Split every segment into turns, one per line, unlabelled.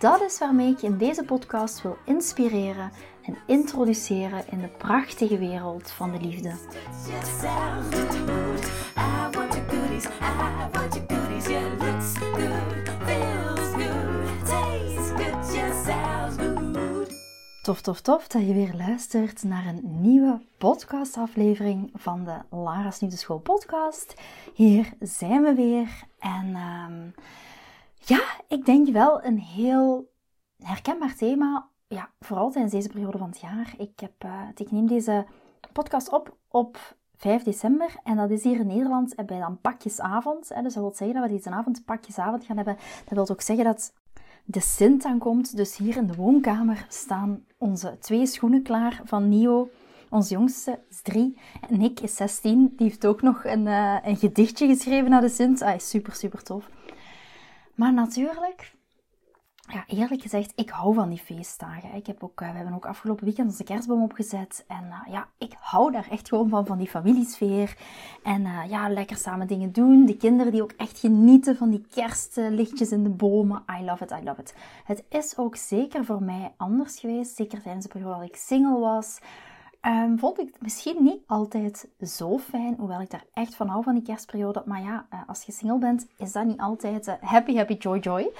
Dat is waarmee ik je in deze podcast wil inspireren en introduceren in de prachtige wereld van de liefde. Tof, tof, tof dat je weer luistert naar een nieuwe podcastaflevering van de Lara's School podcast. Hier zijn we weer en... Um, ja, ik denk wel een heel herkenbaar thema. Ja, vooral tijdens deze periode van het jaar. Ik, heb, uh, ik neem deze podcast op op 5 december. En dat is hier in Nederland bij dan pakjesavond. Hè. Dus dat wil zeggen dat we deze avond pakjesavond gaan hebben. Dat wil ook zeggen dat de Sint aankomt. Dus hier in de woonkamer staan onze twee schoenen klaar van Nio. Onze jongste is drie en Nick is 16. Die heeft ook nog een, uh, een gedichtje geschreven naar de Sint. Ah, super, super tof. Maar natuurlijk, ja, eerlijk gezegd, ik hou van die feestdagen. Ik heb ook, eh, we hebben ook afgelopen weekend onze kerstboom opgezet. En uh, ja, ik hou daar echt gewoon van, van die familiesfeer. En uh, ja, lekker samen dingen doen. De kinderen die ook echt genieten van die kerstlichtjes in de bomen. I love it, I love it. Het is ook zeker voor mij anders geweest. Zeker tijdens de periode dat ik single was. Um, vond ik het misschien niet altijd zo fijn, hoewel ik daar echt van hou van die kerstperiode. Maar ja, uh, als je single bent, is dat niet altijd uh, happy, happy, joy, joy.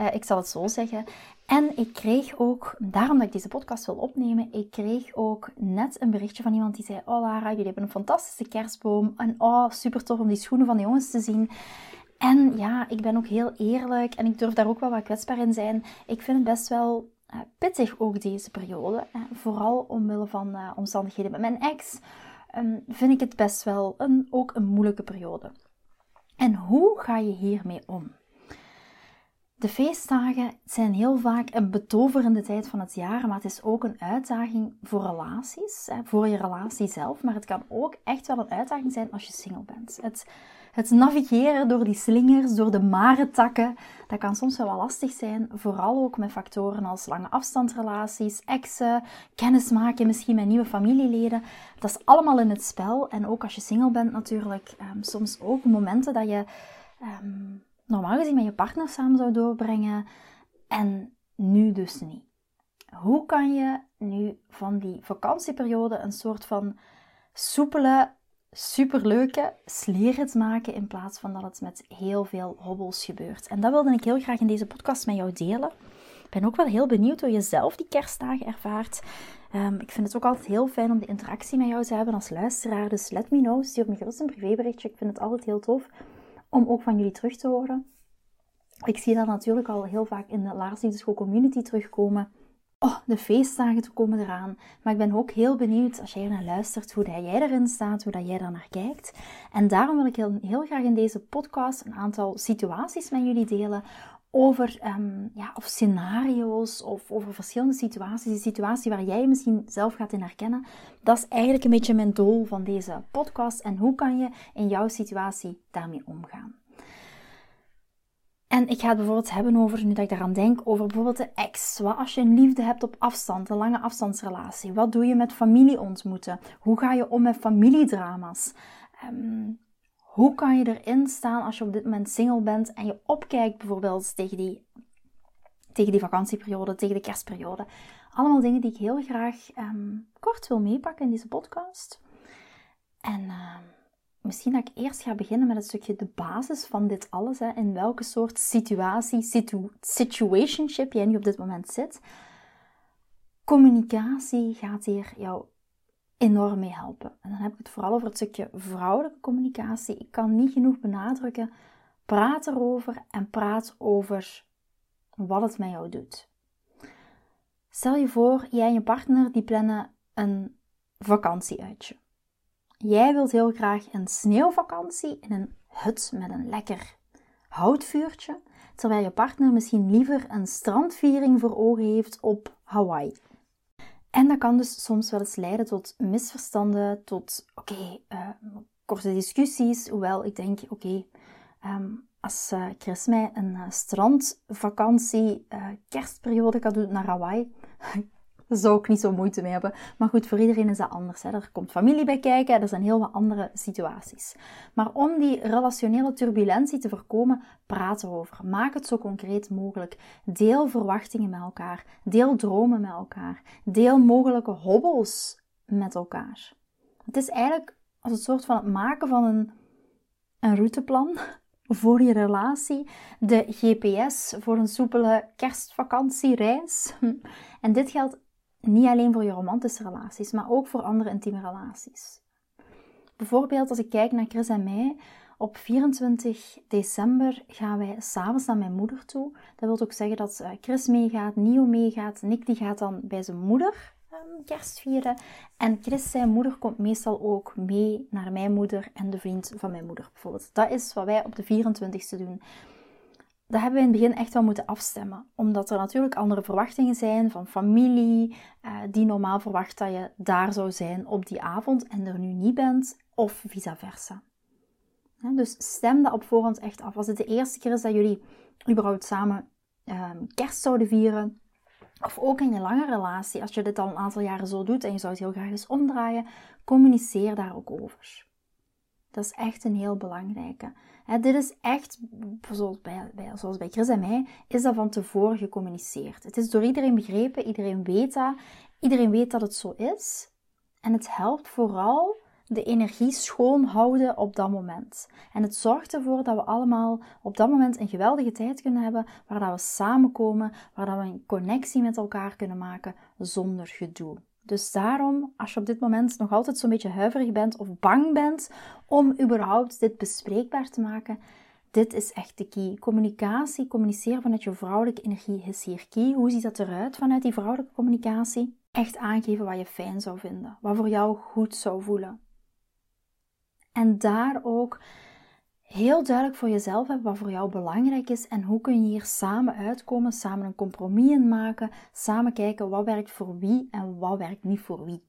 Uh, ik zal het zo zeggen. En ik kreeg ook, daarom dat ik deze podcast wil opnemen, ik kreeg ook net een berichtje van iemand die zei: Oh Lara, jullie hebben een fantastische kerstboom. En oh, super tof om die schoenen van de jongens te zien. En ja, ik ben ook heel eerlijk en ik durf daar ook wel wat kwetsbaar in zijn. Ik vind het best wel pittig ook deze periode. Vooral omwille van uh, omstandigheden met mijn ex um, vind ik het best wel een, ook een moeilijke periode. En hoe ga je hiermee om? De feestdagen zijn heel vaak een betoverende tijd van het jaar, maar het is ook een uitdaging voor relaties, voor je relatie zelf. Maar het kan ook echt wel een uitdaging zijn als je single bent. Het, het navigeren door die slingers, door de marentakken, dat kan soms wel lastig zijn. Vooral ook met factoren als lange afstandsrelaties, exen, kennismaken misschien met nieuwe familieleden. Dat is allemaal in het spel. En ook als je single bent natuurlijk, um, soms ook momenten dat je um, normaal gezien met je partner samen zou doorbrengen. En nu dus niet. Hoe kan je nu van die vakantieperiode een soort van soepele superleuke sleerrit maken in plaats van dat het met heel veel hobbels gebeurt. En dat wilde ik heel graag in deze podcast met jou delen. Ik ben ook wel heel benieuwd hoe je zelf die kerstdagen ervaart. Um, ik vind het ook altijd heel fijn om de interactie met jou te hebben als luisteraar. Dus let me know, stuur me gerust een privéberichtje. Ik vind het altijd heel tof om ook van jullie terug te horen. Ik zie dat natuurlijk al heel vaak in de Lars School community terugkomen oh, de feestdagen komen eraan. Maar ik ben ook heel benieuwd als jij naar luistert, hoe dat jij erin staat, hoe dat jij daar naar kijkt. En daarom wil ik heel, heel graag in deze podcast een aantal situaties met jullie delen over um, ja, of scenario's of over verschillende situaties. Die situatie waar jij misschien zelf gaat in herkennen. Dat is eigenlijk een beetje mijn doel van deze podcast. En hoe kan je in jouw situatie daarmee omgaan? En ik ga het bijvoorbeeld hebben over, nu dat ik daaraan denk, over bijvoorbeeld de ex. Wat als je een liefde hebt op afstand, een lange afstandsrelatie? Wat doe je met familie ontmoeten? Hoe ga je om met familiedrama's? Um, hoe kan je erin staan als je op dit moment single bent en je opkijkt bijvoorbeeld tegen die, tegen die vakantieperiode, tegen de kerstperiode? Allemaal dingen die ik heel graag um, kort wil meepakken in deze podcast. En... Uh, misschien dat ik eerst ga beginnen met een stukje de basis van dit alles. Hè. In welke soort situatie, situ situationship jij nu op dit moment zit. Communicatie gaat hier jou enorm mee helpen. En dan heb ik het vooral over het stukje vrouwelijke communicatie. Ik kan niet genoeg benadrukken. Praat erover en praat over wat het met jou doet. Stel je voor, jij en je partner die plannen een vakantieuitje. Jij wilt heel graag een sneeuwvakantie in een hut met een lekker houtvuurtje, terwijl je partner misschien liever een strandviering voor ogen heeft op Hawaii. En dat kan dus soms wel eens leiden tot misverstanden, tot oké, eh, korte discussies. Hoewel ik denk, oké, ehm, als uh, Chris mij een uh, strandvakantie, kerstperiode kan doen naar Hawaii, Zou ik niet zo moeite mee hebben. Maar goed, voor iedereen is dat anders. Hè. Er komt familie bij kijken, er zijn heel wat andere situaties. Maar om die relationele turbulentie te voorkomen, praat erover. Maak het zo concreet mogelijk. Deel verwachtingen met elkaar. Deel dromen met elkaar. Deel mogelijke hobbels met elkaar. Het is eigenlijk als een soort van het maken van een, een routeplan voor je relatie, de GPS voor een soepele kerstvakantiereis. En dit geldt niet alleen voor je romantische relaties, maar ook voor andere intieme relaties. Bijvoorbeeld als ik kijk naar Chris en mij, op 24 december gaan wij s'avonds naar mijn moeder toe. Dat wil ook zeggen dat eh, Chris meegaat, Nio meegaat, Nick die gaat dan bij zijn moeder um, kerst vieren. En Chris zijn moeder komt meestal ook mee naar mijn moeder en de vriend van mijn moeder bijvoorbeeld. Dat is wat wij op de 24ste doen dat hebben we in het begin echt wel moeten afstemmen. Omdat er natuurlijk andere verwachtingen zijn van familie, eh, die normaal verwacht dat je daar zou zijn op die avond en er nu niet bent, of vice versa. dus stem dat op voorhand echt af. Als het de eerste keer is dat jullie überhaupt samen ehm, kerst zouden vieren, of ook in je lange relatie, als je dit al een aantal jaren zo doet en je zou het heel graag eens omdraaien, communiceer daar ook over. Dat is echt een heel belangrijke. Dit is echt, zoals bij, bij, zoals bij Chris en mij, is dat van tevoren gecommuniceerd. Het is door iedereen begrepen, iedereen weet dat, iedereen weet dat het zo is. En het helpt vooral de energie schoon houden op dat moment. En het zorgt ervoor dat we allemaal op dat moment een geweldige tijd kunnen hebben, waar dat we samenkomen, waar dat we een connectie met elkaar kunnen maken zonder gedoe. Dus daarom, als je op dit moment nog altijd zo'n beetje huiverig bent of bang bent om überhaupt dit bespreekbaar te maken, dit is echt de key. Communicatie, communiceren vanuit je vrouwelijke energie is hier key. Hoe ziet dat eruit vanuit die vrouwelijke communicatie? Echt aangeven wat je fijn zou vinden, wat voor jou goed zou voelen. En daar ook heel duidelijk voor jezelf hebben wat voor jou belangrijk is en hoe kun je hier samen uitkomen, samen een compromis in maken, samen kijken wat werkt voor wie en wat werkt niet voor wie.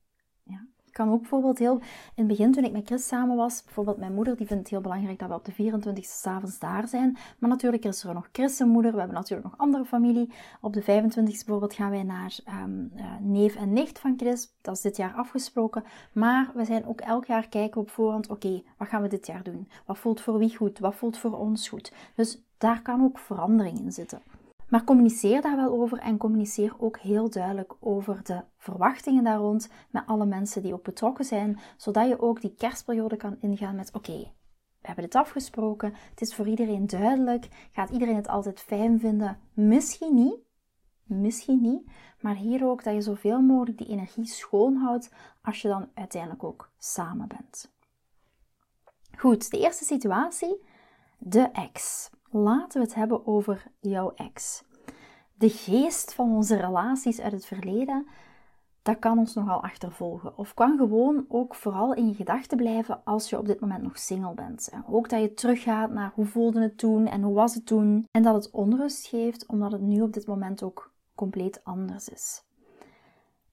Kan ook bijvoorbeeld heel... In het begin, toen ik met Chris samen was, bijvoorbeeld mijn moeder, die vindt het heel belangrijk dat we op de 24e s'avonds daar zijn. Maar natuurlijk is er nog Chris' moeder. We hebben natuurlijk nog andere familie. Op de 25e bijvoorbeeld gaan wij naar um, uh, neef en nicht van Chris. Dat is dit jaar afgesproken. Maar we zijn ook elk jaar kijken op voorhand, oké, wat gaan we dit jaar doen? Wat voelt voor wie goed? Wat voelt voor ons goed? Dus daar kan ook verandering in zitten. Maar communiceer daar wel over en communiceer ook heel duidelijk over de verwachtingen daar rond met alle mensen die ook betrokken zijn, zodat je ook die kerstperiode kan ingaan met oké, we hebben dit afgesproken, het is voor iedereen duidelijk, gaat iedereen het altijd fijn vinden? Misschien niet, misschien niet, maar hier ook dat je zoveel mogelijk die energie schoonhoudt als je dan uiteindelijk ook samen bent. Goed, de eerste situatie, de ex. Laten we het hebben over jouw ex. De geest van onze relaties uit het verleden, dat kan ons nogal achtervolgen. Of kan gewoon ook vooral in je gedachten blijven als je op dit moment nog single bent. En ook dat je teruggaat naar hoe voelde het toen en hoe was het toen. En dat het onrust geeft, omdat het nu op dit moment ook compleet anders is.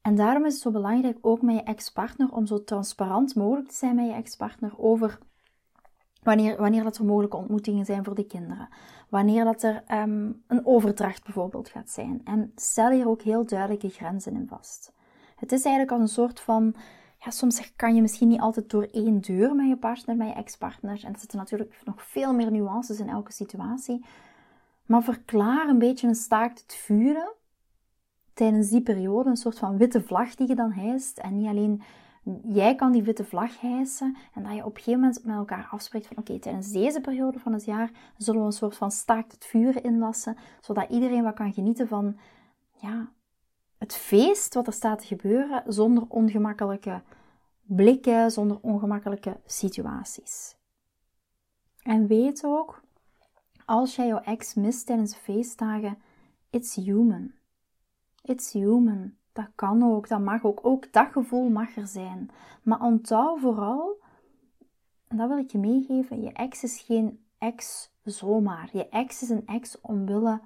En daarom is het zo belangrijk ook met je ex-partner om zo transparant mogelijk te zijn met je ex-partner over Wanneer, wanneer dat er mogelijke ontmoetingen zijn voor de kinderen. Wanneer dat er um, een overdracht bijvoorbeeld gaat zijn. En stel hier ook heel duidelijke grenzen in vast. Het is eigenlijk als een soort van... Ja, soms kan je misschien niet altijd door één deur met je partner, met je ex-partner. En er zitten natuurlijk nog veel meer nuances in elke situatie. Maar verklaar een beetje een staakt het vuren tijdens die periode. Een soort van witte vlag die je dan hijst. En niet alleen jij kan die witte vlag hijsen en dat je op een gegeven moment met elkaar afspreekt van oké, tijdens deze periode van het jaar zullen we een soort van staakt het vuur inlassen, zodat iedereen wat kan genieten van ja, het feest wat er staat te gebeuren zonder ongemakkelijke blikken, zonder ongemakkelijke situaties. En weet ook, als jij jouw ex mist tijdens de feestdagen, it's human. It's human. Dat kan ook, dat mag ook. Ook dat gevoel mag er zijn. Maar onthoud vooral, en dat wil ik je meegeven, je ex is geen ex zomaar. Je ex is een ex omwille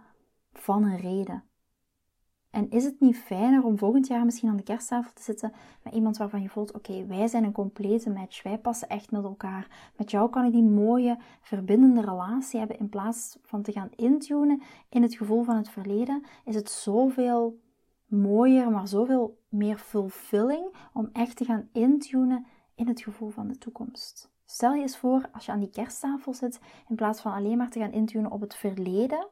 van een reden. En is het niet fijner om volgend jaar misschien aan de kersttafel te zitten met iemand waarvan je voelt: oké, wij zijn een complete match, wij passen echt met elkaar. Met jou kan ik die mooie, verbindende relatie hebben. In plaats van te gaan intunen in het gevoel van het verleden, is het zoveel mooier, maar zoveel meer fulfilling om echt te gaan intunen in het gevoel van de toekomst. Stel je eens voor als je aan die kersttafel zit, in plaats van alleen maar te gaan intunen op het verleden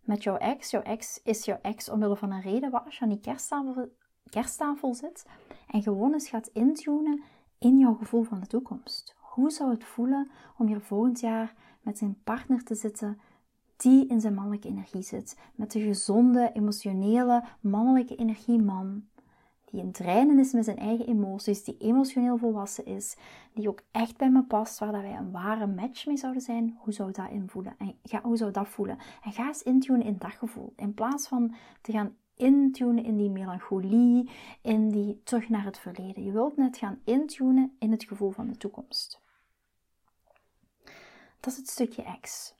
met jouw ex. Jouw ex is jouw ex omwille van een reden. Wat als je aan die kersttafel, kersttafel zit en gewoon eens gaat intunen in jouw gevoel van de toekomst? Hoe zou het voelen om hier volgend jaar met zijn partner te zitten die in zijn mannelijke energie zit? Met de gezonde, emotionele, mannelijke energie man die in trainen is met zijn eigen emoties, die emotioneel volwassen is, die ook echt bij me past, waar dat wij een ware match mee zouden zijn, hoe zou dat invoelen? En ga, hoe zou dat voelen? En ga eens intunen in dat gevoel. In plaats van te gaan intunen in die melancholie, in die terug naar het verleden. Je wilt net gaan intunen in het gevoel van de toekomst. Dat is het stukje ex.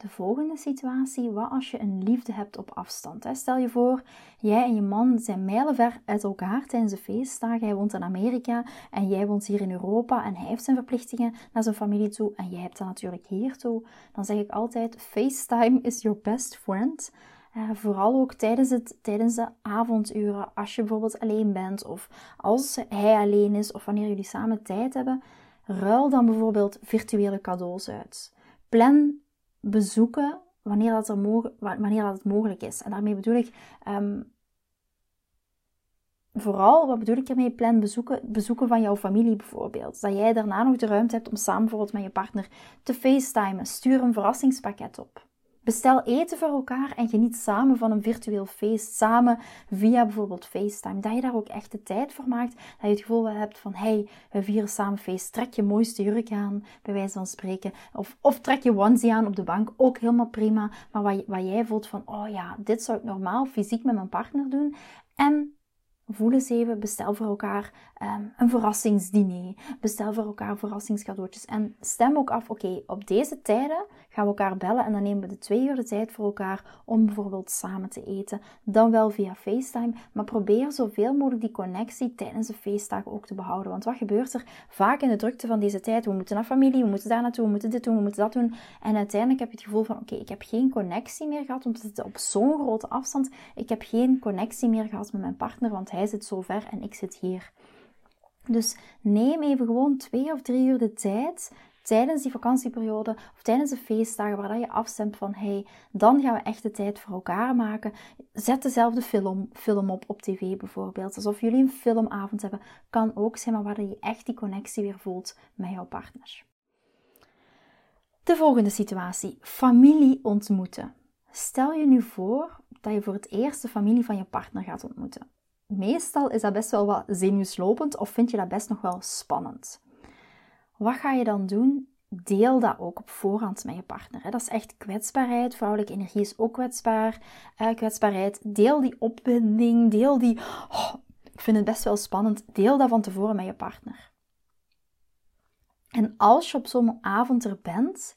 De volgende situatie, wat als je een liefde hebt op afstand? Stel je voor, jij en je man zijn mijlenver uit elkaar tijdens de feestdagen. Hij woont in Amerika en jij woont hier in Europa en hij heeft zijn verplichtingen naar zijn familie toe en jij hebt dat natuurlijk hier toe. Dan zeg ik altijd, FaceTime is your best friend. Uh, vooral ook tijdens, het, tijdens de avonduren, als je bijvoorbeeld alleen bent of als hij alleen is of wanneer jullie samen tijd hebben, ruil dan bijvoorbeeld virtuele cadeaus uit. Plan bezoeken wanneer dat, er wanneer dat het mogelijk is. En daarmee bedoel ik um, vooral, wat bedoel ik ermee, plan bezoeken, bezoeken van jouw familie bijvoorbeeld. Dat jij daarna nog de ruimte hebt om samen bijvoorbeeld met je partner te facetimen. Stuur een verrassingspakket op. Bestel eten voor elkaar en geniet samen van een virtueel feest. Samen via bijvoorbeeld FaceTime. Dat je daar ook echt de tijd voor maakt. Dat je het gevoel hebt van, hey, we vieren samen feest. Trek je mooiste jurk aan, bij wijze van spreken. Of, of trek je onesie aan op de bank. Ook helemaal prima. Maar wat, wat jij voelt van, oh ja, dit zou ik normaal fysiek met mijn partner doen. En Voel eens even, bestel voor elkaar um, een verrassingsdiner. Bestel voor elkaar verrassingscadeautjes. En stem ook af, oké, op deze tijden gaan we elkaar bellen en dan nemen we de twee uur de tijd voor elkaar om bijvoorbeeld samen te eten. Dan wel via FaceTime, maar probeer zoveel mogelijk die connectie tijdens de feestdagen ook te behouden. Want wat gebeurt er vaak in de drukte van deze tijd? We moeten naar familie, we moeten daar naartoe, we moeten dit doen, we moeten dat doen. En uiteindelijk heb je het gevoel van, oké, ik heb geen connectie meer gehad, omdat het op zo'n grote afstand. Ik heb geen connectie meer gehad met mijn partner, want hij zit zo ver en ik zit hier. Dus neem even gewoon twee of drie uur de tijd tijdens die vakantieperiode of tijdens de feestdagen waar je afstemt van hey, dan gaan we echt de tijd voor elkaar maken. Zet dezelfde film, film op op tv bijvoorbeeld. Alsof jullie een filmavond hebben. Kan ook zijn, maar waar je echt die connectie weer voelt met jouw partner. De volgende situatie. Familie ontmoeten. Stel je nu voor dat je voor het eerst de familie van je partner gaat ontmoeten meestal is dat best wel wat zenuwslopend of vind je dat best nog wel spannend. Wat ga je dan doen? Deel dat ook op voorhand met je partner. Dat is echt kwetsbaarheid. Vrouwelijke energie is ook kwetsbaar. Uh, kwetsbaarheid. Deel die opwinding. Deel die. Oh, ik vind het best wel spannend. Deel dat van tevoren met je partner. En als je op zo'n avond er bent,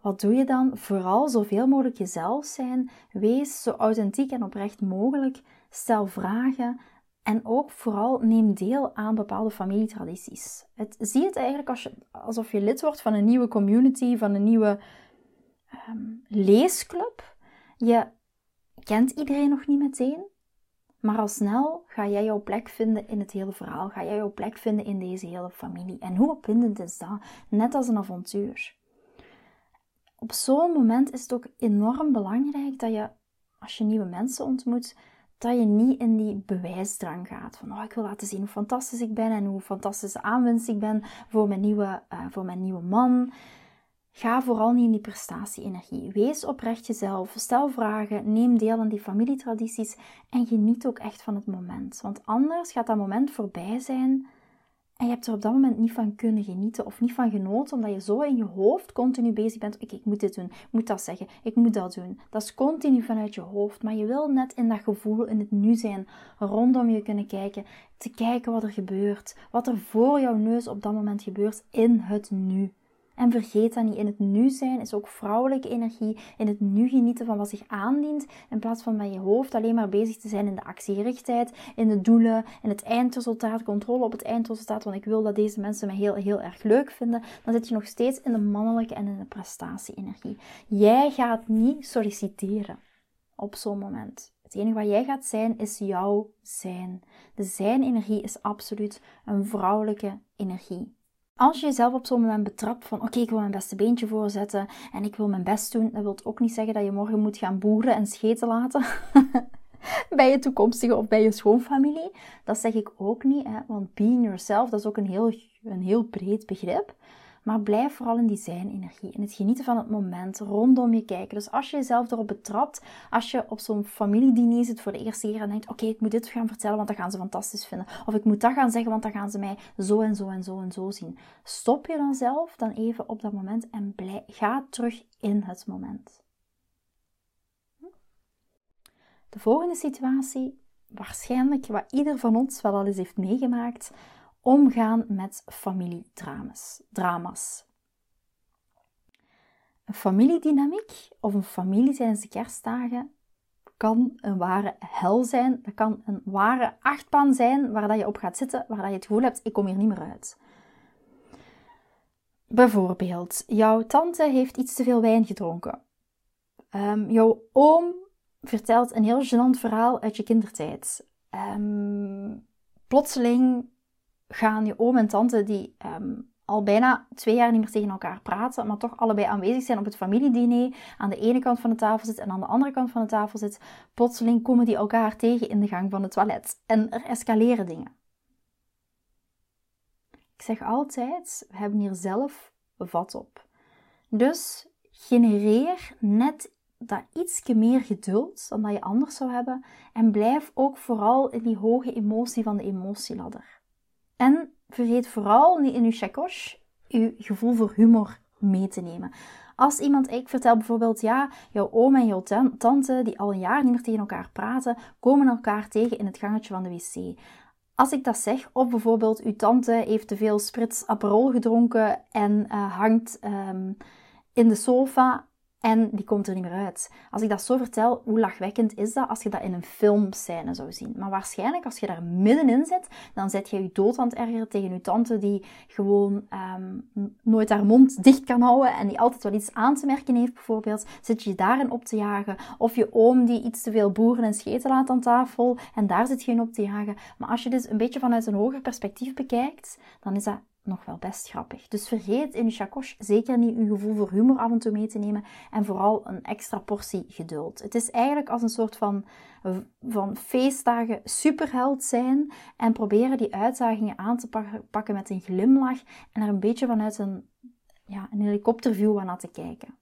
wat doe je dan? Vooral zoveel mogelijk jezelf zijn. Wees zo authentiek en oprecht mogelijk. Stel vragen. En ook vooral neem deel aan bepaalde familietradities. Het, zie het eigenlijk als je, alsof je lid wordt van een nieuwe community, van een nieuwe um, leesclub. Je kent iedereen nog niet meteen, maar al snel ga jij jouw plek vinden in het hele verhaal. Ga jij jouw plek vinden in deze hele familie. En hoe opwindend is dat? Net als een avontuur. Op zo'n moment is het ook enorm belangrijk dat je, als je nieuwe mensen ontmoet, dat je niet in die bewijsdrang gaat. Van, oh, ik wil laten zien hoe fantastisch ik ben en hoe fantastische aanwinst ik ben voor mijn nieuwe, uh, voor mijn nieuwe man. Ga vooral niet in die prestatie-energie. Wees oprecht jezelf, stel vragen, neem deel aan die familietradities en geniet ook echt van het moment. Want anders gaat dat moment voorbij zijn en je hebt er op dat moment niet van kunnen genieten of niet van genoten, omdat je zo in je hoofd continu bezig bent. Ik, ik moet dit doen, ik moet dat zeggen, ik moet dat doen. Dat is continu vanuit je hoofd. Maar je wil net in dat gevoel, in het nu zijn, rondom je kunnen kijken. Te kijken wat er gebeurt. Wat er voor jouw neus op dat moment gebeurt in het nu. En vergeet dat niet. In het nu zijn is ook vrouwelijke energie. In het nu genieten van wat zich aandient. In plaats van met je hoofd alleen maar bezig te zijn in de actiegerichtheid, in de doelen, in het eindresultaat, controle op het eindresultaat. Want ik wil dat deze mensen me heel, heel erg leuk vinden. Dan zit je nog steeds in de mannelijke en in de prestatie-energie. Jij gaat niet solliciteren op zo'n moment. Het enige wat jij gaat zijn is jouw zijn. De zijn-energie is absoluut een vrouwelijke energie. Als je jezelf op zo'n moment betrapt van oké, ik wil mijn beste beentje voorzetten en ik wil mijn best doen, dat wil ook niet zeggen dat je morgen moet gaan boeren en scheten laten bij je toekomstige of bij je schoonfamilie. Dat zeg ik ook niet, hè? want being yourself, dat is ook een heel, een heel breed begrip. Maar blijf vooral in die zijn-energie, in het genieten van het moment, rondom je kijken. Dus als je jezelf erop betrapt, als je op zo'n familiediner zit voor de eerste keer en denkt, oké, ik moet dit gaan vertellen, want dat gaan ze fantastisch vinden. Of ik moet dat gaan zeggen, want dan gaan ze mij zo en zo en zo en zo zien. Stop je dan zelf dan even op dat moment en ga terug in het moment. De volgende situatie, waarschijnlijk wat ieder van ons wel al eens heeft meegemaakt, omgaan met familiedramas. Drama's. Een familiedynamiek of een familie tijdens de kerstdagen kan een ware hel zijn. Dat kan een ware achtbaan zijn waar dat je op gaat zitten, waar dat je het gevoel hebt, ik kom hier niet meer uit. Bijvoorbeeld, jouw tante heeft iets te veel wijn gedronken. Um, jouw oom vertelt een heel gênant verhaal uit je kindertijd. Um, plotseling gaan je oom en tante die ehm, al bijna twee jaar niet meer tegen elkaar praten, maar toch allebei aanwezig zijn op het familiediner, aan de ene kant van de tafel zit en aan de andere kant van de tafel zit, plotseling komen die elkaar tegen in de gang van het toilet en er escaleren dingen. Ik zeg altijd, we hebben hier zelf vat op. Dus genereer net dat ietsje meer geduld dan dat je anders zou hebben en blijf ook vooral in die hoge emotie van de emotieladder. En vergeet vooral niet in uw chakos uw gevoel voor humor mee te nemen. Als iemand, ik vertel bijvoorbeeld, ja, jouw oom en jouw tante, die al een jaar niet meer tegen elkaar praten, komen elkaar tegen in het gangetje van de wc. Als ik dat zeg, of bijvoorbeeld uw tante heeft te veel sprits aperol gedronken en uh, hangt um, in de sofa en die komt er niet meer uit. Als ik dat zo vertel, hoe lachwekkend is dat als je dat in een filmscène zou zien? Maar waarschijnlijk als je daar middenin zit, dan zet je je dood aan tegen je tante die gewoon um, nooit haar mond dicht kan houden en die altijd wel iets aan te merken heeft bijvoorbeeld. Zit je daarin op te jagen? Of je oom die iets te veel boeren en scheten laat aan tafel en daar zit je in op te jagen. Maar als je dit een beetje vanuit een hoger perspectief bekijkt, dan is dat nog wel best grappig. Dus vergeet in je chakos zeker niet uw gevoel voor humor af en toe mee te nemen en vooral een extra portie geduld. Het is eigenlijk als een soort van, van feestdagen superheld zijn en proberen die uitdagingen aan te pakken met een glimlach en er een beetje vanuit een, ja, een helikopterview aan te kijken.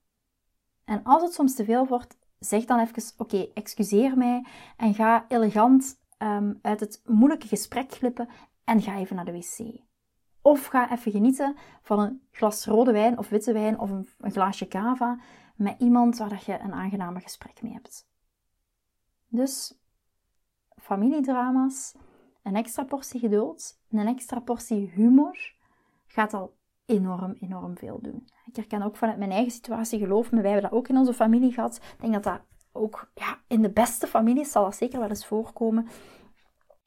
En als het soms te veel wordt, zeg dan even, oké, excuseer mij en ga elegant um, uit het moeilijke gesprek glippen en ga even naar de wc. Of ga even genieten van een glas rode wijn of witte wijn of een, glaasje cava met iemand waar je een aangename gesprek mee hebt. Dus familiedrama's, een extra portie geduld, een extra portie humor gaat al enorm, enorm veel doen. Ik herken ook vanuit mijn eigen situatie, geloof me, wij hebben dat ook in onze familie gehad. Ik denk dat dat ook ja, in de beste families zal dat zeker wel eens voorkomen.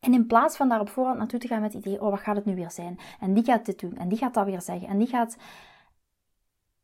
En in plaats van daar op voorhand naartoe te gaan met het idee, oh wat gaat het nu weer zijn? En die gaat dit doen en die gaat dat weer zeggen en die gaat...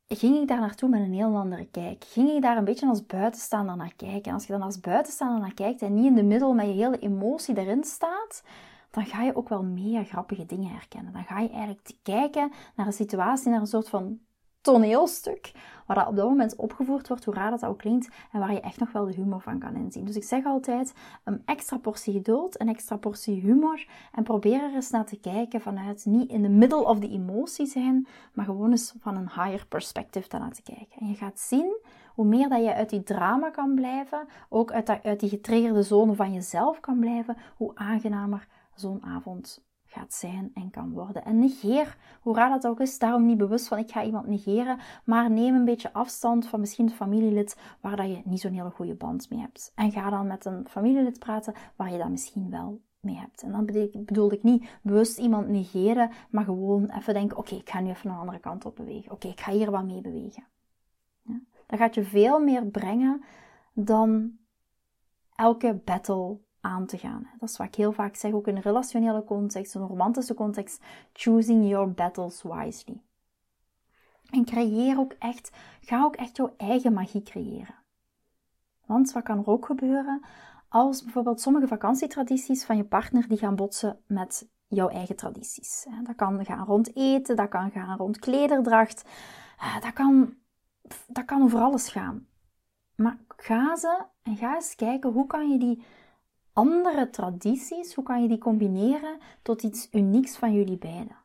Ging ik daar naartoe met een heel andere kijk. Ging ik daar een beetje als buitenstaander naar kijken. En als je dan als buitenstaander naar kijkt en niet in de middel met je hele emotie erin staat, dan ga je ook wel meer grappige dingen herkennen. Dan ga je eigenlijk kijken naar een situatie, naar een soort van toneelstuk, waar dat op dat moment opgevoerd wordt, hoe raar dat ook klinkt, en waar je echt nog wel de humor van kan inzien. Dus ik zeg altijd, een extra portie geduld, een extra portie humor, en probeer er eens naar te kijken vanuit niet in de middle of the emotie zijn, maar gewoon eens van een higher perspective te kijken. En je gaat zien, hoe meer dat je uit die drama kan blijven, ook uit, uit die getriggerde zone van jezelf kan blijven, hoe aangenamer zo'n avond gaat zijn en kan worden. En negeer, hoe raar dat ook is, daarom niet bewust van ik ga iemand negeren, maar neem een beetje afstand van misschien een familielid waar dat je niet zo'n hele goede band mee hebt. En ga dan met een familielid praten waar je dat misschien wel mee hebt. En dan bedoel ik niet bewust iemand negeren, maar gewoon even denken: oké, ik ga nu even een andere kant op bewegen. Oké, ik ga hier wat mee bewegen. Ja? Dat gaat je veel meer brengen dan elke battle aan te gaan. Dat is wat ik heel vaak zeg, ook in een relationele context, een romantische context. Choosing your battles wisely. En creëer ook echt, ga ook echt jouw eigen magie creëren. Want wat kan er ook gebeuren als bijvoorbeeld sommige vakantietradities van je partner die gaan botsen met jouw eigen tradities. Dat kan gaan rond eten, dat kan gaan rond klederdracht, eh, dat kan, dat kan over alles gaan. Maar ga ze en ga eens kijken hoe kan je die andere tradities, hoe kan je die combineren tot iets unieks van jullie beiden.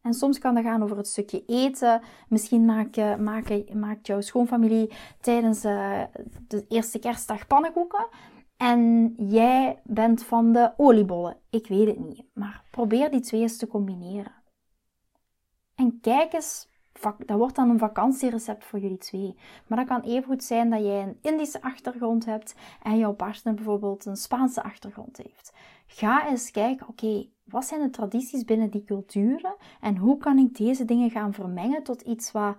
En soms kan dat gaan over het stukje eten. Misschien maakt, maakt jouw schoonfamilie tijdens uh, de eerste kerstdag pannenkoeken. En jij bent van de oliebollen. Ik weet het niet. Maar probeer die twee eens te combineren. En kijk eens dat wordt dan een vakantierecept voor jullie twee. Maar dat kan even goed zijn dat jij een Indische achtergrond hebt en jouw partner bijvoorbeeld een Spaanse achtergrond heeft. Ga eens kijken, oké, wat zijn de tradities binnen die culturen en hoe kan ik deze dingen gaan vermengen tot iets wat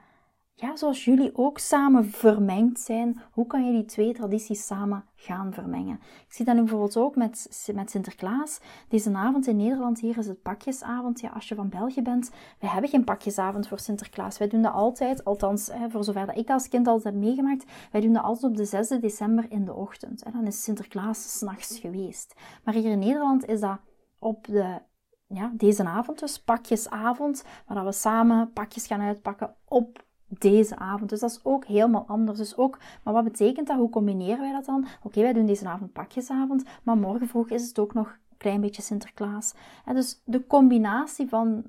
ja, zoals jullie ook samen vermengd zijn, hoe kan je die twee tradities samen gaan vermengen? Ik zie dat nu bijvoorbeeld ook met, met Sinterklaas. Deze avond in Nederland, hier is het pakjesavond. Ja, als je van België bent, wij hebben geen pakjesavond voor Sinterklaas. Wij doen dat altijd, althans, voor zover dat ik als kind altijd heb meegemaakt, wij doen dat altijd op de 6 december in de ochtend. En dan is Sinterklaas s'nachts geweest. Maar hier in Nederland is dat op de ja, deze avond dus, pakjesavond, waar we samen pakjes gaan uitpakken op deze avond. Dus dat is ook helemaal anders. Dus ook, maar wat betekent dat? Hoe combineren wij dat dan? Oké, wij doen deze avond pakjesavond, maar morgen vroeg is het ook nog een klein beetje Sinterklaas. Dus de combinatie van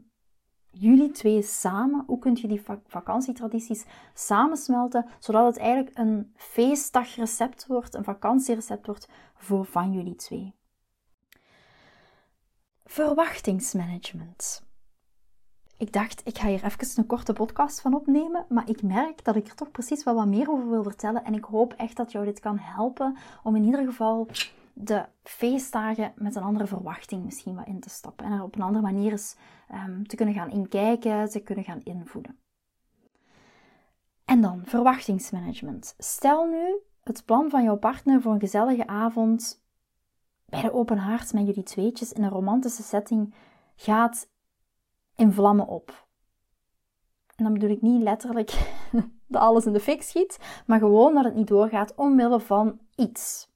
jullie twee samen, hoe kun je die vakantietradities samensmelten, zodat het eigenlijk een feestdagrecept wordt, een vakantierecept wordt voor van jullie twee. Verwachtingsmanagement. Ik dacht, ik ga hier even een korte podcast van opnemen, maar ik merk dat ik er toch precies wel wat meer over wil vertellen. En ik hoop echt dat jou dit kan helpen om in ieder geval de feestdagen met een andere verwachting misschien wat in te stappen. En er op een andere manier eens um, te kunnen gaan inkijken, te kunnen gaan invoeden. En dan verwachtingsmanagement. Stel nu het plan van jouw partner voor een gezellige avond bij de open haard met jullie tweetjes in een romantische setting gaat in vlammen op. En dan bedoel ik niet letterlijk dat alles in de fik schiet, maar gewoon dat het niet doorgaat omwille van iets.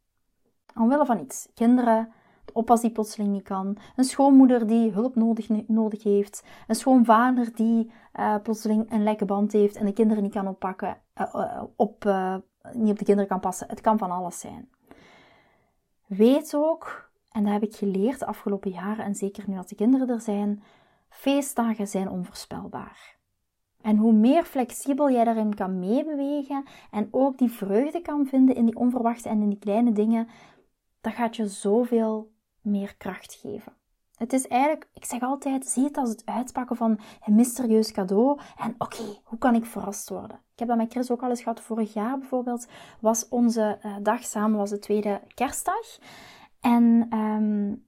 Omwille van iets. Kinderen, de oppas die plotseling niet kan, een schoonmoeder die hulp nodig, nodig heeft, een schoonvader die uh, plotseling een lekke band heeft en de kinderen niet kan oppakken, uh, op, niet op de kinderen kan passen. Het kan van alles zijn. Weet ook, en dat heb ik geleerd de afgelopen jaren en zeker nu dat de kinderen er zijn, Feestdagen zijn onvoorspelbaar. En hoe meer flexibel jij daarin kan meebewegen en ook die vreugde kan vinden in die onverwachte en in die kleine dingen, dat gaat je zoveel meer kracht geven. Het is eigenlijk, ik zeg altijd, zie het als het uitpakken van een mysterieus cadeau. En oké, hoe kan ik verrast worden? Ik heb dat met Chris ook al eens gehad. Vorig jaar bijvoorbeeld was onze uh, dag samen, was de tweede kerstdag. En um,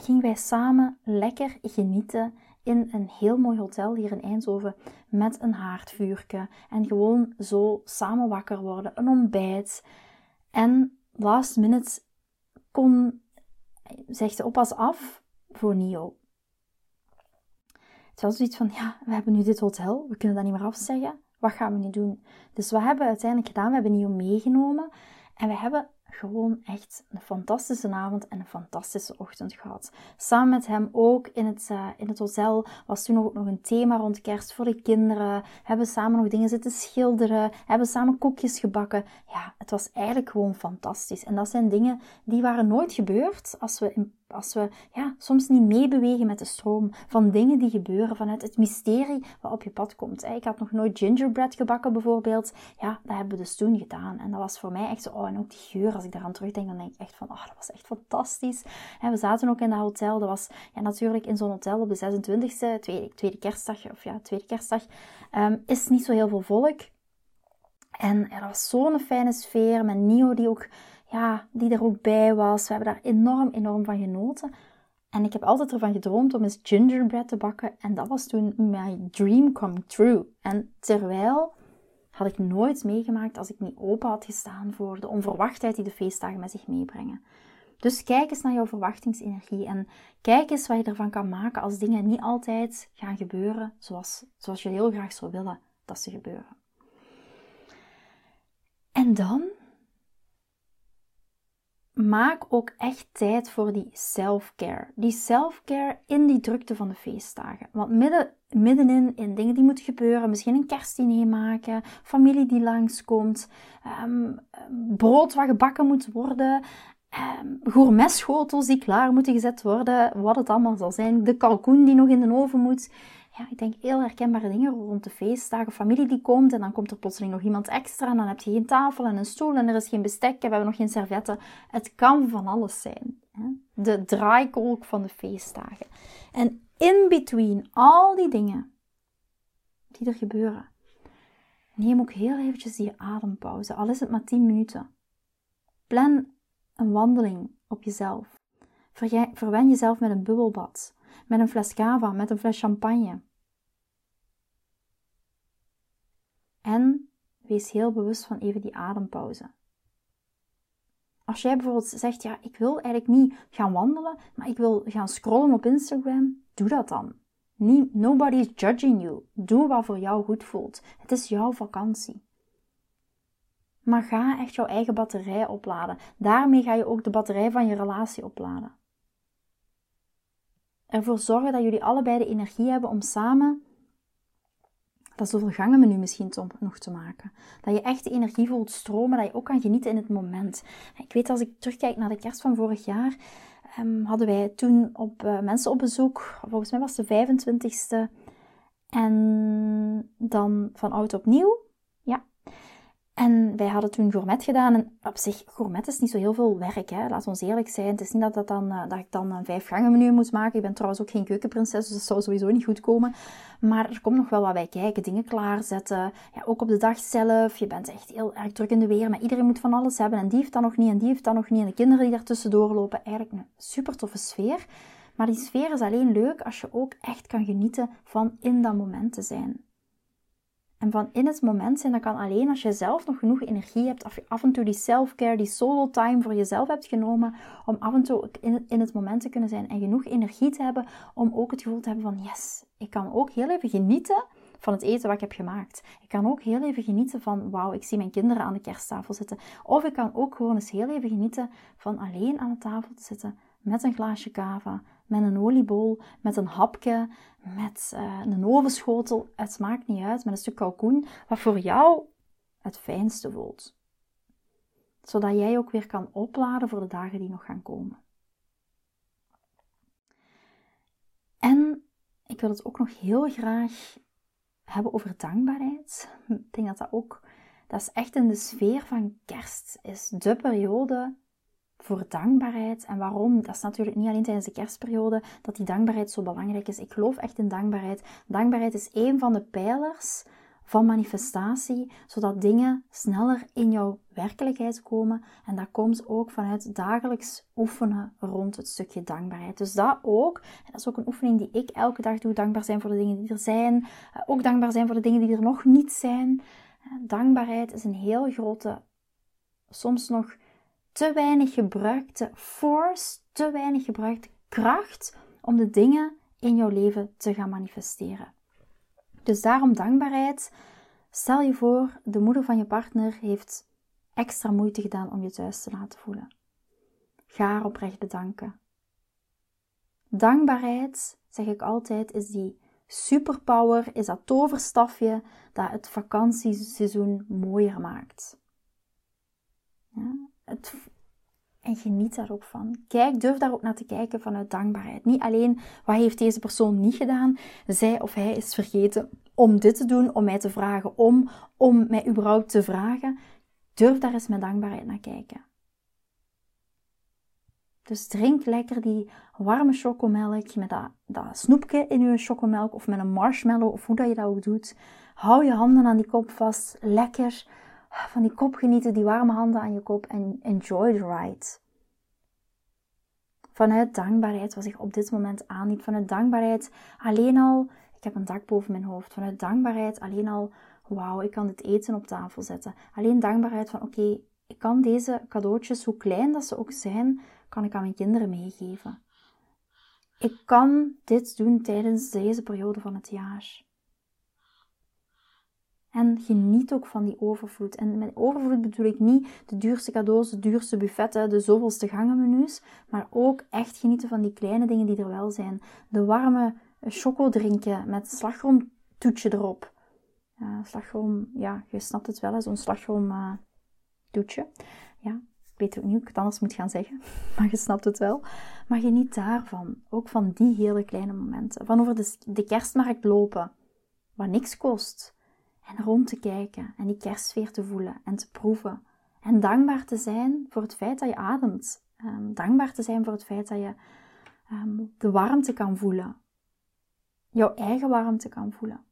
gingen wij samen lekker genieten in een heel mooi hotel hier in Eindhoven met een haardvuurke en gewoon zo samen wakker worden, een ontbijt. En last minute kon, zegt de oppas af voor Nio. Het was zoiets van, ja, we hebben nu dit hotel, we kunnen dat niet meer afzeggen. Wat gaan we nu doen? Dus wat hebben we uiteindelijk gedaan? We hebben Nio meegenomen en we hebben gewoon echt een fantastische avond en een fantastische ochtend gehad. Samen met hem ook in het, uh, in het hotel was toen ook nog een thema rond kerst voor de kinderen. Hebben samen nog dingen zitten schilderen. Hebben samen koekjes gebakken. Ja, het was eigenlijk gewoon fantastisch. En dat zijn dingen die waren nooit gebeurd als we in als we ja, soms niet meebewegen met de stroom van dingen die gebeuren vanuit het mysterie wat op je pad komt. Ik had nog nooit gingerbread gebakken bijvoorbeeld. Ja, dat hebben we dus toen gedaan. En dat was voor mij echt zo, oh, en ook die geur, als ik daaraan terugdenk, dan denk ik echt van, oh, dat was echt fantastisch. En we zaten ook in dat hotel. Dat was ja, natuurlijk in zo'n hotel op de 26e, tweede, tweede kerstdag, of ja, tweede kerstdag, um, is niet zo heel veel volk. En dat was zo'n fijne sfeer met Nio die ook ja, die er ook bij was. We hebben daar enorm, enorm van genoten. En ik heb altijd ervan gedroomd om eens gingerbread te bakken. En dat was toen my dream come true. En terwijl had ik nooit meegemaakt als ik niet open had gestaan voor de onverwachtheid die de feestdagen met zich meebrengen. Dus kijk eens naar jouw verwachtingsenergie en kijk eens wat je ervan kan maken als dingen niet altijd gaan gebeuren zoals, zoals je heel graag zou willen dat ze gebeuren. En dan maak ook echt tijd voor die self-care. Die self-care in die drukte van de feestdagen. Want midden, middenin in dingen die moeten gebeuren, misschien een kerstdiner maken, familie die langskomt, um, brood wat gebakken moet worden, um, gourmetschotels die klaar moeten gezet worden, wat het allemaal zal zijn, de kalkoen die nog in de oven moet ja, ik denk heel herkenbare dingen rond de feestdagen. Familie die komt en dan komt er plotseling nog iemand extra en dan heb je geen tafel en een stoel en er is geen bestek en we hebben nog geen servetten. Het kan van alles zijn. Hè? De draaikolk van de feestdagen. En in between al die dingen die er gebeuren, neem ook heel eventjes die adempauze, al is het maar 10 minuten. Plan een wandeling op jezelf. Verwen jezelf met een bubbelbad, met een fles cava, met een fles champagne. En wees heel bewust van even die adempauze. Als jij bijvoorbeeld zegt, ja, ik wil eigenlijk niet gaan wandelen, maar ik wil gaan scrollen op Instagram, doe dat dan. Nobody is judging you. Doe wat voor jou goed voelt. Het is jouw vakantie. Maar ga echt jouw eigen batterij opladen. Daarmee ga je ook de batterij van je relatie opladen. Ervoor zorgen dat jullie allebei de energie hebben om samen dat nu misschien nog te maken. Dat je echt de energie voelt stromen, dat je ook kan genieten in het moment. Ik weet als ik terugkijk naar de kerst van vorig jaar, um, hadden wij toen op, uh, mensen op bezoek. Volgens mij was het de 25ste. En dan van oud opnieuw. En wij hadden toen gourmet gedaan. En op zich, gourmet is niet zo heel veel werk. Hè? Laat ons eerlijk zijn. Het is niet dat, dat, dan, uh, dat ik dan een vijf gangen menu moet maken. Ik ben trouwens ook geen keukenprinses, dus dat zou sowieso niet goed komen. Maar er komt nog wel wat bij kijken. Dingen klaarzetten. Ja, ook op de dag zelf. Je bent echt heel erg druk in de weer. Maar iedereen moet van alles hebben. En die heeft dan nog niet. En die heeft dan nog niet. En de kinderen die daartussen lopen. Eigenlijk een super toffe sfeer. Maar die sfeer is alleen leuk als je ook echt kan genieten van in dat moment te zijn. En van in het moment zijn, dat kan alleen als je zelf nog genoeg energie hebt, of je af en toe die self-care, die solo time voor jezelf hebt genomen, om af en toe in, het moment te kunnen zijn en genoeg energie te hebben om ook het gevoel te hebben van yes, ik kan ook heel even genieten van het eten wat ik heb gemaakt. Ik kan ook heel even genieten van wauw, ik zie mijn kinderen aan de kersttafel zitten. Of ik kan ook gewoon eens heel even genieten van alleen aan de tafel te zitten met een glaasje kava, met een oliebol, met een hapje, met uh, een ovenschotel. Het maakt niet uit, met een stuk kalkoen, wat voor jou het fijnste voelt. Zodat jij ook weer kan opladen voor de dagen die nog gaan komen. En ik wil het ook nog heel graag hebben over dankbaarheid. Ik denk dat dat ook, dat is echt in de sfeer van kerst, is de periode voor dankbaarheid. En waarom? Dat is natuurlijk niet alleen tijdens de kerstperiode dat die dankbaarheid zo belangrijk is. Ik geloof echt in dankbaarheid. Dankbaarheid is een van de pijlers van manifestatie, zodat dingen sneller in jouw werkelijkheid komen. En dat komt ook vanuit dagelijks oefenen rond het stukje dankbaarheid. Dus dat ook, en dat is ook een oefening die ik elke dag doe, dankbaar zijn voor de dingen die er zijn, eh, ook dankbaar zijn voor de dingen die er nog niet zijn. Eh, dankbaarheid is een heel grote, soms nog te weinig gebruikte force, te weinig gebruikte kracht om de dingen in jouw leven te gaan manifesteren. Dus daarom dankbaarheid. Stel je voor, de moeder van je partner heeft extra moeite gedaan om je thuis te laten voelen. Ga haar oprecht bedanken. Dankbaarheid, zeg ik altijd, is die superpower, is dat toverstafje dat het vakantieseizoen mooier maakt. Ja? En geniet daar ook van. Kijk, durf daar ook naar te kijken vanuit dankbaarheid. Niet alleen wat heeft deze persoon niet gedaan, zij of hij is vergeten om dit te doen, om mij te vragen om, om mij überhaupt te vragen. Durf daar eens met dankbaarheid naar kijken. Dus drink lekker die warme chocomelk met dat, dat snoepje in je chocomelk of met een marshmallow of hoe dat je dat ook doet. Hou je handen aan die kop vast, lekker van die kop genieten, die warme handen aan je kop en enjoy the ride. Vanuit dankbaarheid wat zich op dit moment aanbiedt. Vanuit dankbaarheid alleen al, ik heb een dak boven mijn hoofd. Vanuit dankbaarheid alleen al, wauw, ik kan dit eten op tafel zetten. Alleen dankbaarheid van, oké, ik kan deze cadeautjes, hoe klein dat ze ook zijn, kan ik aan mijn kinderen meegeven. Ik kan dit doen tijdens deze periode van het jaar. En geniet ook van die overvloed. En met overvloed bedoel ik niet de duurste cadeaus, de duurste buffetten, de zoveelste gangenmenu's. Maar ook echt genieten van die kleine dingen die er wel zijn. De warme choco drinken met slagroomtoetje erop. Slagroom, ja, je snapt het wel, zo'n slagroom uh, toetje. Ja, ik weet ook niet hoe ik het anders moet gaan zeggen, maar je snapt het wel. Maar geniet daarvan, ook van die hele kleine momenten. Van over de, de kerstmarkt lopen, wat niks kost. En rond te kijken en die kerstsfeer te voelen en te proeven. En dankbaar te zijn voor het feit dat je ademt. Um, dankbaar te zijn voor het feit dat je um, de warmte kan voelen. Jouw eigen warmte kan voelen.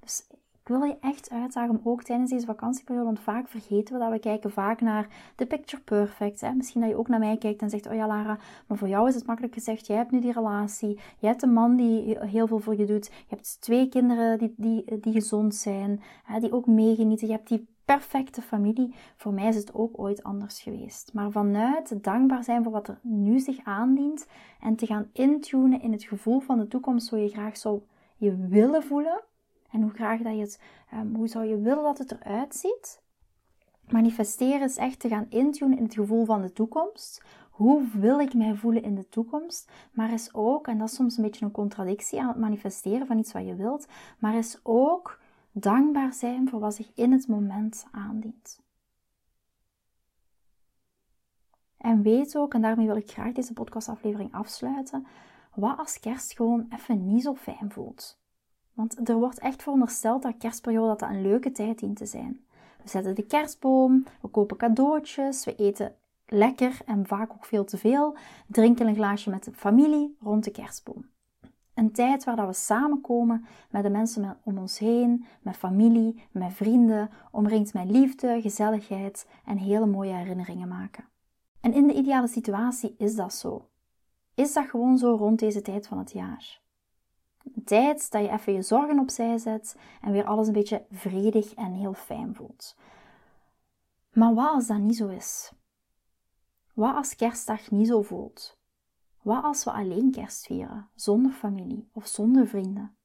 Dus ik wil je echt uitdagen om ook tijdens deze vakantieperiode, want vaak vergeten we dat we kijken vaak naar de picture perfect. Hè? Misschien dat je ook naar mij kijkt en zegt, oh ja Lara, maar voor jou is het makkelijk gezegd, jij hebt nu die relatie, jij hebt een man die heel veel voor je doet, je hebt twee kinderen die, die, die gezond zijn, hè, die ook meegenieten, je hebt die perfecte familie. Voor mij is het ook ooit anders geweest. Maar vanuit dankbaar zijn voor wat er nu zich aandient en te gaan intunen in het gevoel van de toekomst, hoe je graag zou je willen voelen, en hoe graag dat je het, um, hoe zou je willen dat het eruit ziet? Manifesteren is echt te gaan intunen in het gevoel van de toekomst. Hoe wil ik mij voelen in de toekomst? Maar is ook, en dat is soms een beetje een contradictie aan het manifesteren van iets wat je wilt, maar is ook dankbaar zijn voor wat zich in het moment aandient. En weet ook, en daarmee wil ik graag deze podcastaflevering afsluiten, wat als kerst gewoon even niet zo fijn voelt. Want er wordt echt verondersteld dat kerstperiode dat, een leuke tijd dient te zijn. We zetten de kerstboom, we kopen cadeautjes, we eten lekker en vaak ook veel te veel, drinken een glaasje met de familie rond de kerstboom. Een tijd waar dat we samenkomen met de mensen om ons heen, met familie, met vrienden, omringd met liefde, gezelligheid en hele mooie herinneringen maken. En in de ideale situatie is dat zo. Is dat gewoon zo rond deze tijd van het jaar? Tijd dat je even je zorgen opzij zet en weer alles een beetje vredig en heel fijn voelt. Maar wat als dat niet zo is? Wat als kerstdag niet zo voelt? Wat als we alleen kerst vieren, zonder familie of zonder vrienden?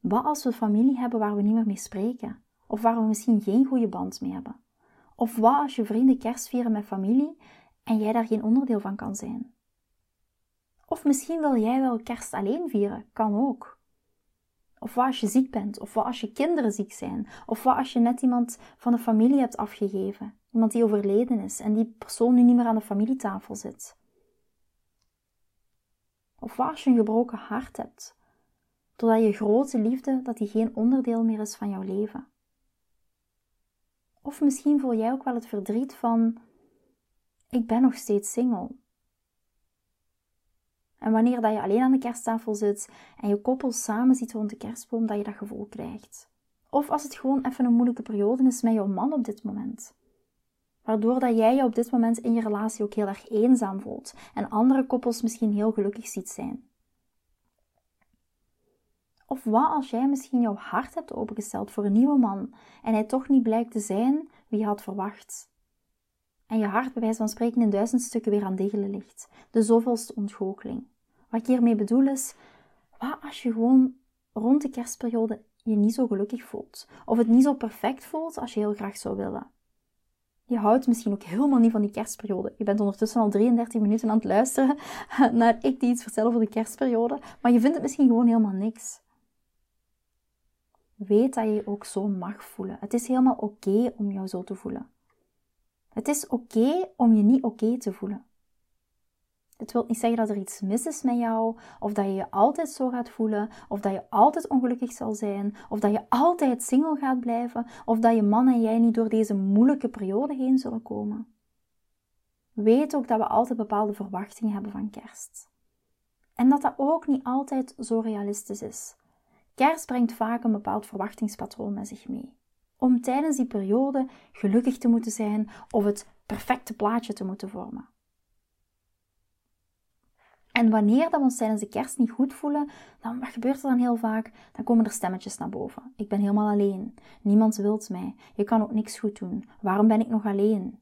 Wat als we familie hebben waar we niet meer mee spreken? Of waar we misschien geen goede band mee hebben? Of wat als je vrienden kerst vieren met familie en jij daar geen onderdeel van kan zijn? Of misschien wil jij wel kerst alleen vieren, kan ook. Of wat als je ziek bent, of wat als je kinderen ziek zijn, of wat als je net iemand van de familie hebt afgegeven, iemand die overleden is en die persoon nu niet meer aan de familietafel zit. Of wat als je een gebroken hart hebt, doordat je grote liefde dat die geen onderdeel meer is van jouw leven. Of misschien voel jij ook wel het verdriet van ik ben nog steeds single. En wanneer dat je alleen aan de kersttafel zit en je koppel samen ziet rond de kerstboom, dat je dat gevoel krijgt. Of als het gewoon even een moeilijke periode is met jouw man op dit moment. Waardoor dat jij je op dit moment in je relatie ook heel erg eenzaam voelt en andere koppels misschien heel gelukkig ziet zijn. Of wat als jij misschien jouw hart hebt opengesteld voor een nieuwe man en hij toch niet blijkt te zijn wie je had verwacht? En je hart bij wijze van spreken in duizend stukken weer aan degelen ligt. De zoveelste ontgoocheling. Wat ik hiermee bedoel is, wat als je gewoon rond de kerstperiode je niet zo gelukkig voelt? Of het niet zo perfect voelt als je heel graag zou willen? Je houdt misschien ook helemaal niet van die kerstperiode. Je bent ondertussen al 33 minuten aan het luisteren naar ik die iets vertel over de kerstperiode, maar je vindt het misschien gewoon helemaal niks. Weet dat je je ook zo mag voelen. Het is helemaal oké om jou zo te voelen. Het is oké om je niet oké te voelen. Het wil niet zeggen dat er iets mis is met jou, of dat je je altijd zo gaat voelen, of dat je altijd ongelukkig zal zijn, of dat je altijd single gaat blijven, of dat je man en jij niet door deze moeilijke periode heen zullen komen. Weet ook dat we altijd bepaalde verwachtingen hebben van kerst. En dat dat ook niet altijd zo realistisch is. Kerst brengt vaak een bepaald verwachtingspatroon met zich mee. om tijdens die periode gelukkig te moeten zijn of het perfecte plaatje te moeten vormen. En wanneer dat we ons tijdens de kerst niet goed voelen, dan wat gebeurt er dan heel vaak? Dan komen er stemmetjes naar boven. Ik ben helemaal alleen. Niemand wilt mij. Je kan ook niks goed doen. Waarom ben ik nog alleen?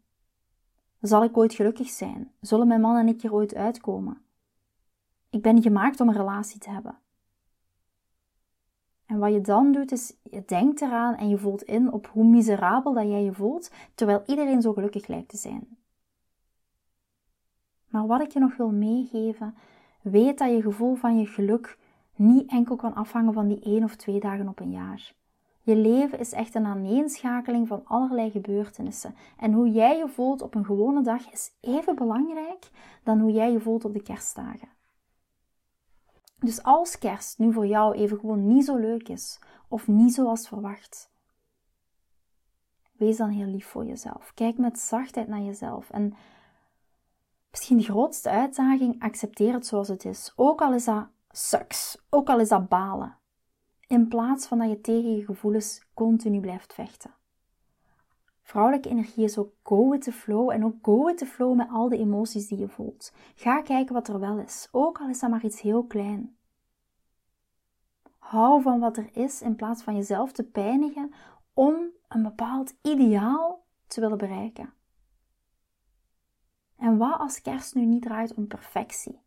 Zal ik ooit gelukkig zijn? Zullen mijn man en ik er ooit uitkomen? Ik ben gemaakt om een relatie te hebben. En wat je dan doet, is je denkt eraan en je voelt in op hoe miserabel dat jij je voelt, terwijl iedereen zo gelukkig lijkt te zijn. Maar wat ik je nog wil meegeven, weet dat je gevoel van je geluk niet enkel kan afhangen van die één of twee dagen op een jaar. Je leven is echt een aaneenschakeling van allerlei gebeurtenissen. En hoe jij je voelt op een gewone dag is even belangrijk dan hoe jij je voelt op de kerstdagen. Dus als kerst nu voor jou even gewoon niet zo leuk is of niet zoals verwacht, wees dan heel lief voor jezelf. Kijk met zachtheid naar jezelf en misschien de grootste uitdaging, accepteer het zoals het is. Ook al is dat sucks, ook al is dat balen. In plaats van dat je tegen je gevoelens continu blijft vechten. Vrouwelijke energie is ook go with the flow en ook go with the flow met al de emoties die je voelt. Ga kijken wat er wel is, ook al is dat maar iets heel klein. Hou van wat er is in plaats van jezelf te pijnigen om een bepaald ideaal te willen bereiken. En wat als kerst nu niet draait om perfectie,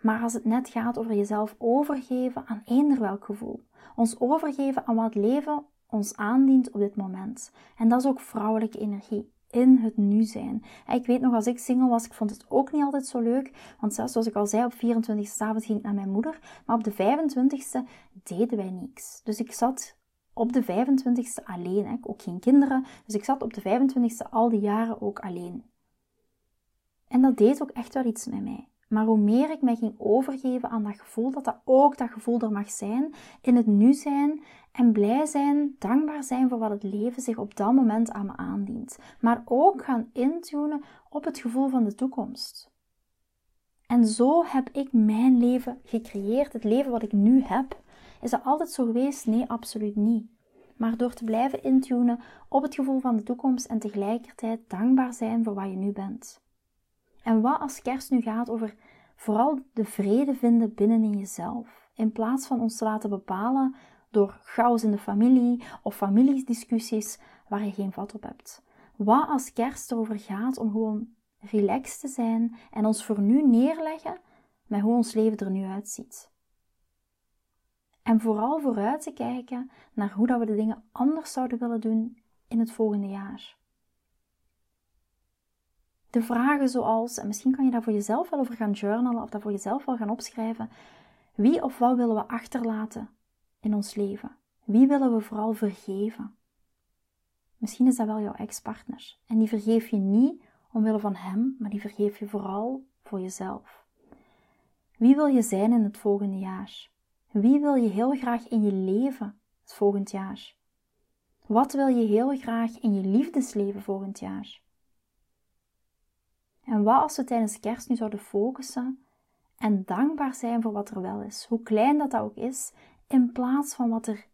maar als het net gaat over jezelf overgeven aan eender welk gevoel, ons overgeven aan wat leven ons aandient op dit moment. En dat is ook vrouwelijke energie. In het nu zijn. ik weet nog, als ik single was, ik vond het ook niet altijd zo leuk. Want zelfs zoals ik al zei, op 24 e avond ging ik naar mijn moeder. Maar op de 25e deden wij niks. Dus ik zat op de 25e alleen. Hè. Ook geen kinderen. Dus ik zat op de 25e al die jaren ook alleen. En dat deed ook echt wel iets met mij. Maar hoe meer ik mij ging overgeven aan dat gevoel, dat dat ook dat gevoel er mag zijn, in het nu zijn en blij zijn, dankbaar zijn voor wat het leven zich op dat moment aan me aandient. Maar ook gaan intunen op het gevoel van de toekomst. En zo heb ik mijn leven gecreëerd, het leven wat ik nu heb. Is dat altijd zo geweest? Nee, absoluut niet. Maar door te blijven intunen op het gevoel van de toekomst en tegelijkertijd dankbaar zijn voor wat je nu bent. En wat als kerst nu gaat over vooral de vrede vinden binnenin jezelf, in plaats van ons te laten bepalen door chaos in de familie of familiediscussies waar je geen vat op hebt. Wat als kerst erover gaat om gewoon relaxed te zijn en ons voor nu neerleggen met hoe ons leven er nu uitziet. En vooral vooruit te kijken naar hoe dat we de dingen anders zouden willen doen in het volgende jaar. De vragen zoals, en misschien kan je daar voor jezelf wel over gaan journalen of daar voor jezelf wel gaan opschrijven. Wie of wat willen we achterlaten in ons leven? Wie willen we vooral vergeven? Misschien is dat wel jouw ex-partner. En die vergeef je niet omwille van hem, maar die vergeef je vooral voor jezelf. Wie wil je zijn in het volgende jaar? Wie wil je heel graag in je leven het volgend jaar? Wat wil je heel graag in je liefdesleven volgend jaar? En wat als we tijdens kerst nu zouden focussen en dankbaar zijn voor wat er wel is, hoe klein dat, dat ook is, in plaats van wat er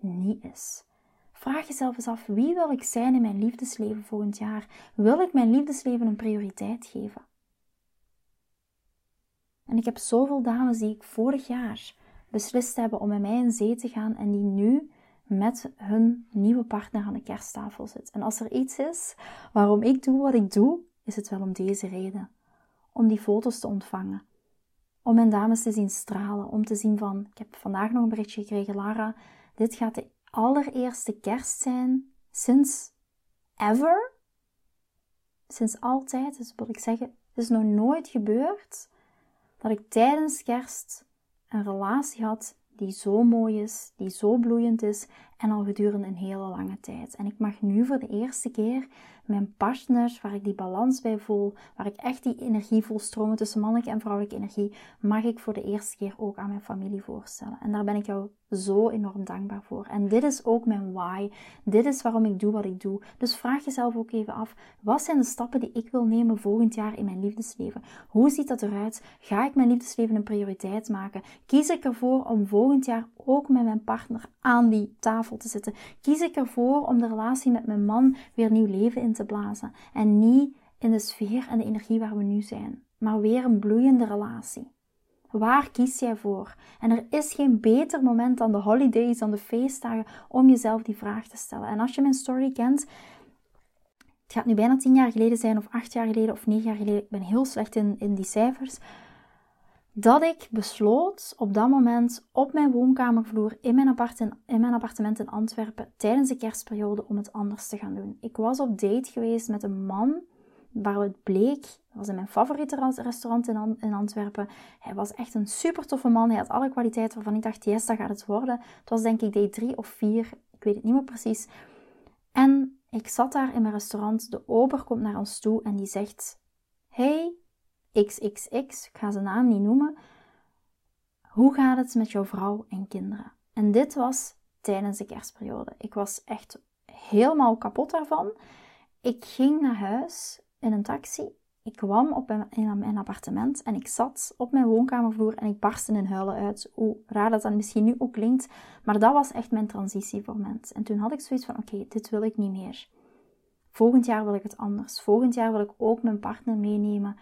niet is. Vraag jezelf eens af, wie wil ik zijn in mijn liefdesleven volgend jaar? Wil ik mijn liefdesleven een prioriteit geven? En ik heb zoveel dames die ik vorig jaar beslist hebben om met mij in zee te gaan en die nu met hun nieuwe partner aan de kersttafel zitten. En als er iets is waarom ik doe wat ik doe, is het wel om deze reden. Om die foto's te ontvangen. Om mijn dames te zien stralen. Om te zien van, ik heb vandaag nog een berichtje gekregen, Lara, dit gaat de allereerste kerst zijn sinds ever. Sinds altijd. Dus wil ik zeggen, het is nog nooit gebeurd dat ik tijdens kerst een relatie had die zo mooi is, die zo bloeiend is en al gedurende een hele lange tijd. En ik mag nu voor de eerste keer mijn partner, waar ik die balans bij voel, waar ik echt die energie voel stromen tussen mannelijke en vrouwelijke energie, mag ik voor de eerste keer ook aan mijn familie voorstellen. En daar ben ik jou zo enorm dankbaar voor. En dit is ook mijn why. Dit is waarom ik doe wat ik doe. Dus vraag jezelf ook even af: wat zijn de stappen die ik wil nemen volgend jaar in mijn liefdesleven? Hoe ziet dat eruit? Ga ik mijn liefdesleven een prioriteit maken? Kies ik ervoor om volgend jaar ook met mijn partner aan die tafel te zitten? Kies ik ervoor om de relatie met mijn man weer nieuw leven in te blazen? En niet in de sfeer en de energie waar we nu zijn, maar weer een bloeiende relatie. Waar kies jij voor? En er is geen beter moment dan de holidays, dan de feestdagen, om jezelf die vraag te stellen. En als je mijn story kent, het gaat nu bijna tien jaar geleden zijn, of acht jaar geleden, of negen jaar geleden, ik ben heel slecht in, in die cijfers, dat ik besloot op dat moment op mijn woonkamervloer in mijn, in mijn appartement in Antwerpen tijdens de kerstperiode om het anders te gaan doen. Ik was op date geweest met een man waar het bleek, dat was in mijn favoriete restaurant in, Antwerpen. Hij was echt een super toffe man. Hij had alle kwaliteiten waarvan ik dacht, yes, dat gaat het worden. Het was denk ik day 3 of 4, ik weet het niet meer precies. En ik zat daar in mijn restaurant. De ober komt naar ons toe en die zegt: Hey, XXX, ik ga zijn naam niet noemen. Hoe gaat het met jouw vrouw en kinderen? En dit was tijdens de kerstperiode. Ik was echt helemaal kapot daarvan. Ik ging naar huis in een taxi. Ik kwam op in mijn appartement en ik zat op mijn woonkamervloer en ik barstte in huilen uit. Hoe raar dat dan misschien nu ook klinkt, maar dat was echt mijn transitiemoment. En toen had ik zoiets van: oké, dit wil ik niet meer. Volgend jaar wil ik het anders. Volgend jaar wil ik ook mijn partner meenemen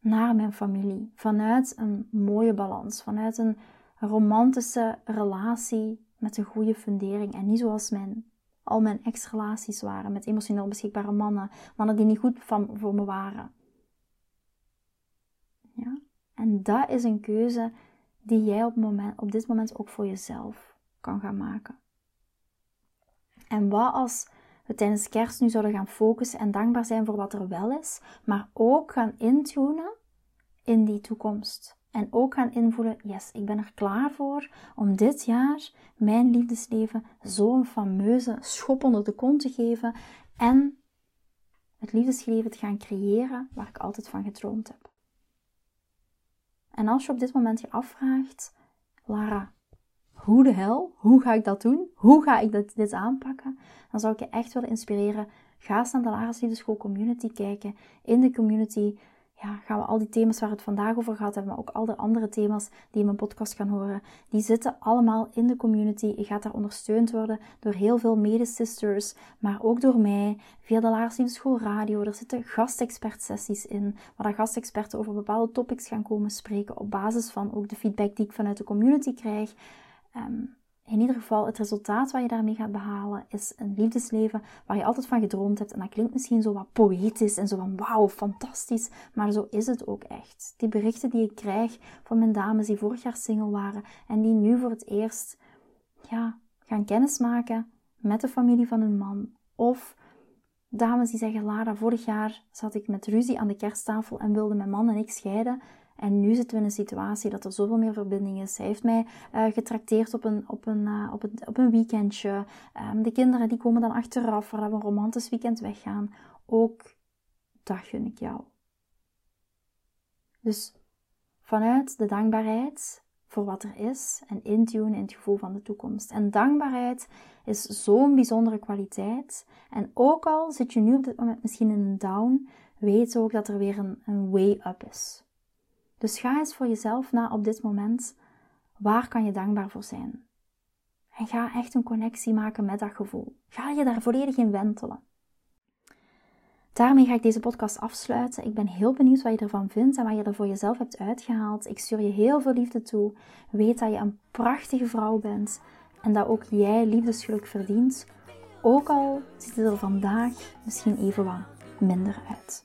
naar mijn familie. Vanuit een mooie balans, vanuit een romantische relatie met een goede fundering. En niet zoals mijn, al mijn ex-relaties waren met emotioneel beschikbare mannen, mannen die niet goed van, voor me waren. Ja? En dat is een keuze die jij op, moment, op dit moment ook voor jezelf kan gaan maken. En wat als we tijdens kerst nu zouden gaan focussen en dankbaar zijn voor wat er wel is, maar ook gaan intunen in die toekomst. En ook gaan invoelen, yes, ik ben er klaar voor om dit jaar mijn liefdesleven zo'n fameuze schop onder de kont te geven en het liefdesleven te gaan creëren waar ik altijd van gedroomd heb. En als je op dit moment je afvraagt, Lara, hoe de hel? Hoe ga ik dat doen? Hoe ga ik dit, dit aanpakken? Dan zou ik je echt willen inspireren. Ga eens naar de Lara's Liefdeschool Community kijken. In de community ja, gaan we al die thema's waar we het vandaag over gehad hebben, maar ook al de andere thema's die in mijn podcast kan horen, die zitten allemaal in de community. Je gaat daar ondersteund worden door heel veel medesisters, maar ook door mij, via de Lara's Liefdeschool Radio. Er zitten gastexpert-sessies in, waar de gastexperten over bepaalde topics gaan komen spreken, op basis van ook de feedback die ik vanuit de community krijg. Ehm, in ieder geval, het resultaat wat je daarmee gaat behalen is een liefdesleven waar je altijd van gedroomd hebt. En dat klinkt misschien zo wat poëtisch en zo van wauw, fantastisch. Maar zo is het ook echt. Die berichten die ik krijg van mijn dames die vorig jaar single waren en die nu voor het eerst ja, gaan kennismaken met de familie van hun man. Of dames die zeggen, Lara, vorig jaar zat ik met ruzie aan de kersttafel en wilde mijn man en ik scheiden. En nu zitten we in een situatie dat er zoveel meer verbinding is. Hij heeft mij uh, getrakteerd op een, op een, uh, op een, op een weekendje. Um, de kinderen die komen dan achteraf, waar we een romantisch weekend weggaan. Ook dat gun ik jou. Dus vanuit de dankbaarheid voor wat er is en intunen in het gevoel van de toekomst. En dankbaarheid is zo'n bijzondere kwaliteit. En ook al zit je nu op dit moment misschien in een down, weet ook dat er weer een, een way up is. Dus ga eens voor jezelf na op dit moment. Waar kan je dankbaar voor zijn? En ga echt een connectie maken met dat gevoel. Ga je daar volledig in wentelen. Daarmee ga ik deze podcast afsluiten. Ik ben heel benieuwd wat je ervan vindt en wat je er voor jezelf hebt uitgehaald. Ik stuur je heel veel liefde toe. Weet dat je een prachtige vrouw bent en dat ook jij liefdesgeluk verdient. Ook al ziet het er vandaag misschien even wat minder uit.